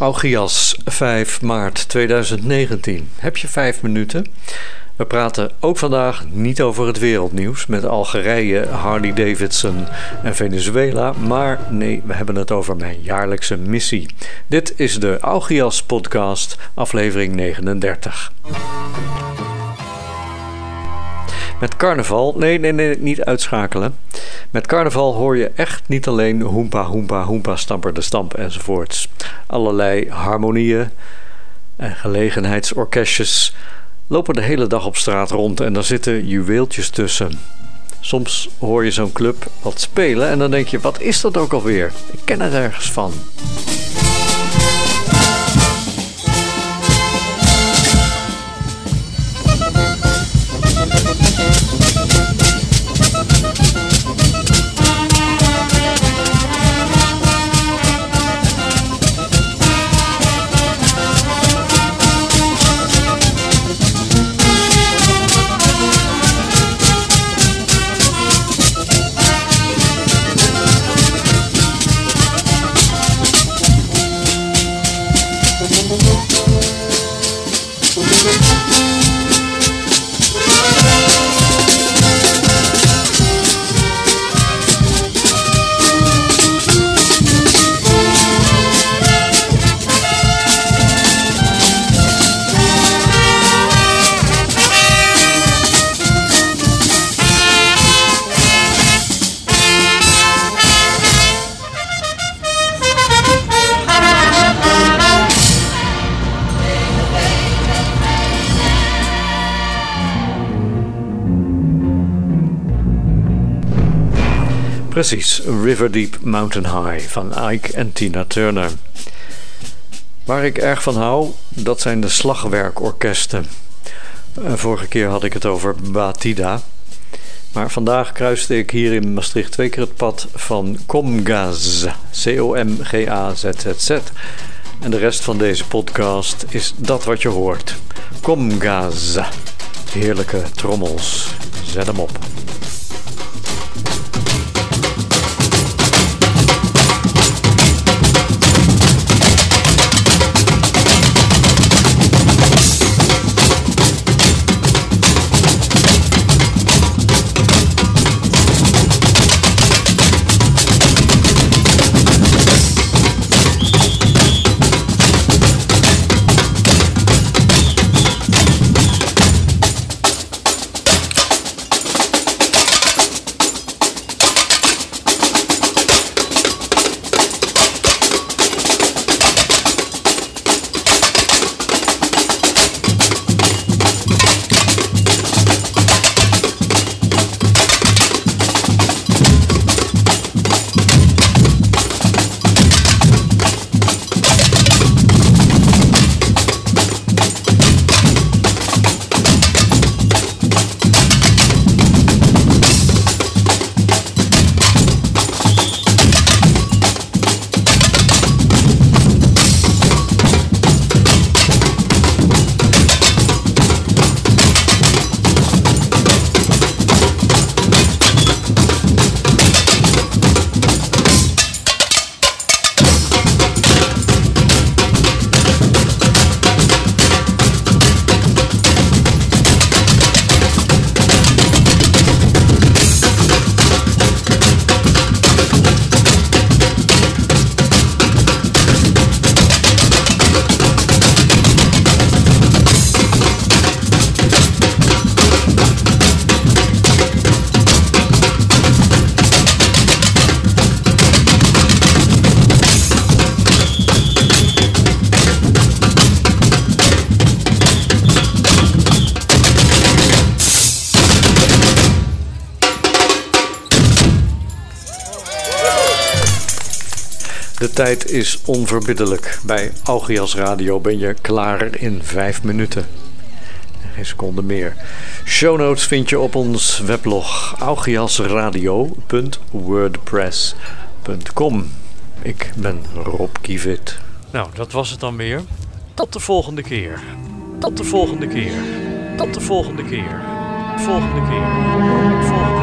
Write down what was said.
Augias, 5 maart 2019. Heb je vijf minuten? We praten ook vandaag niet over het wereldnieuws met Algerije, Harley Davidson en Venezuela, maar nee, we hebben het over mijn jaarlijkse missie. Dit is de Augias podcast, aflevering 39. Met carnaval, nee, nee, nee, niet uitschakelen. Met carnaval hoor je echt niet alleen hoempa, hoempa, hoempa, stamper de stamp enzovoorts. Allerlei harmonieën en gelegenheidsorkestjes lopen de hele dag op straat rond en daar zitten juweeltjes tussen. Soms hoor je zo'n club wat spelen en dan denk je, wat is dat ook alweer? Ik ken het ergens van. Precies, River Deep Mountain High van Ike en Tina Turner. Waar ik erg van hou, dat zijn de slagwerkorkesten. Eh, vorige keer had ik het over Batida. Maar vandaag kruiste ik hier in Maastricht twee keer het pad van Comgaz. C-O-M-G-A-Z-Z-Z. En de rest van deze podcast is dat wat je hoort. Comgaz. Heerlijke trommels. Zet hem op. De tijd is onverbiddelijk. Bij Augias Radio ben je klaar in vijf minuten. Geen seconde meer. Show notes vind je op ons weblog augiasradio.wordpress.com. Ik ben Rob Kivit. Nou, dat was het dan weer. Tot de volgende keer. Tot de volgende keer. Tot de volgende keer. Volgende keer. Volgende keer.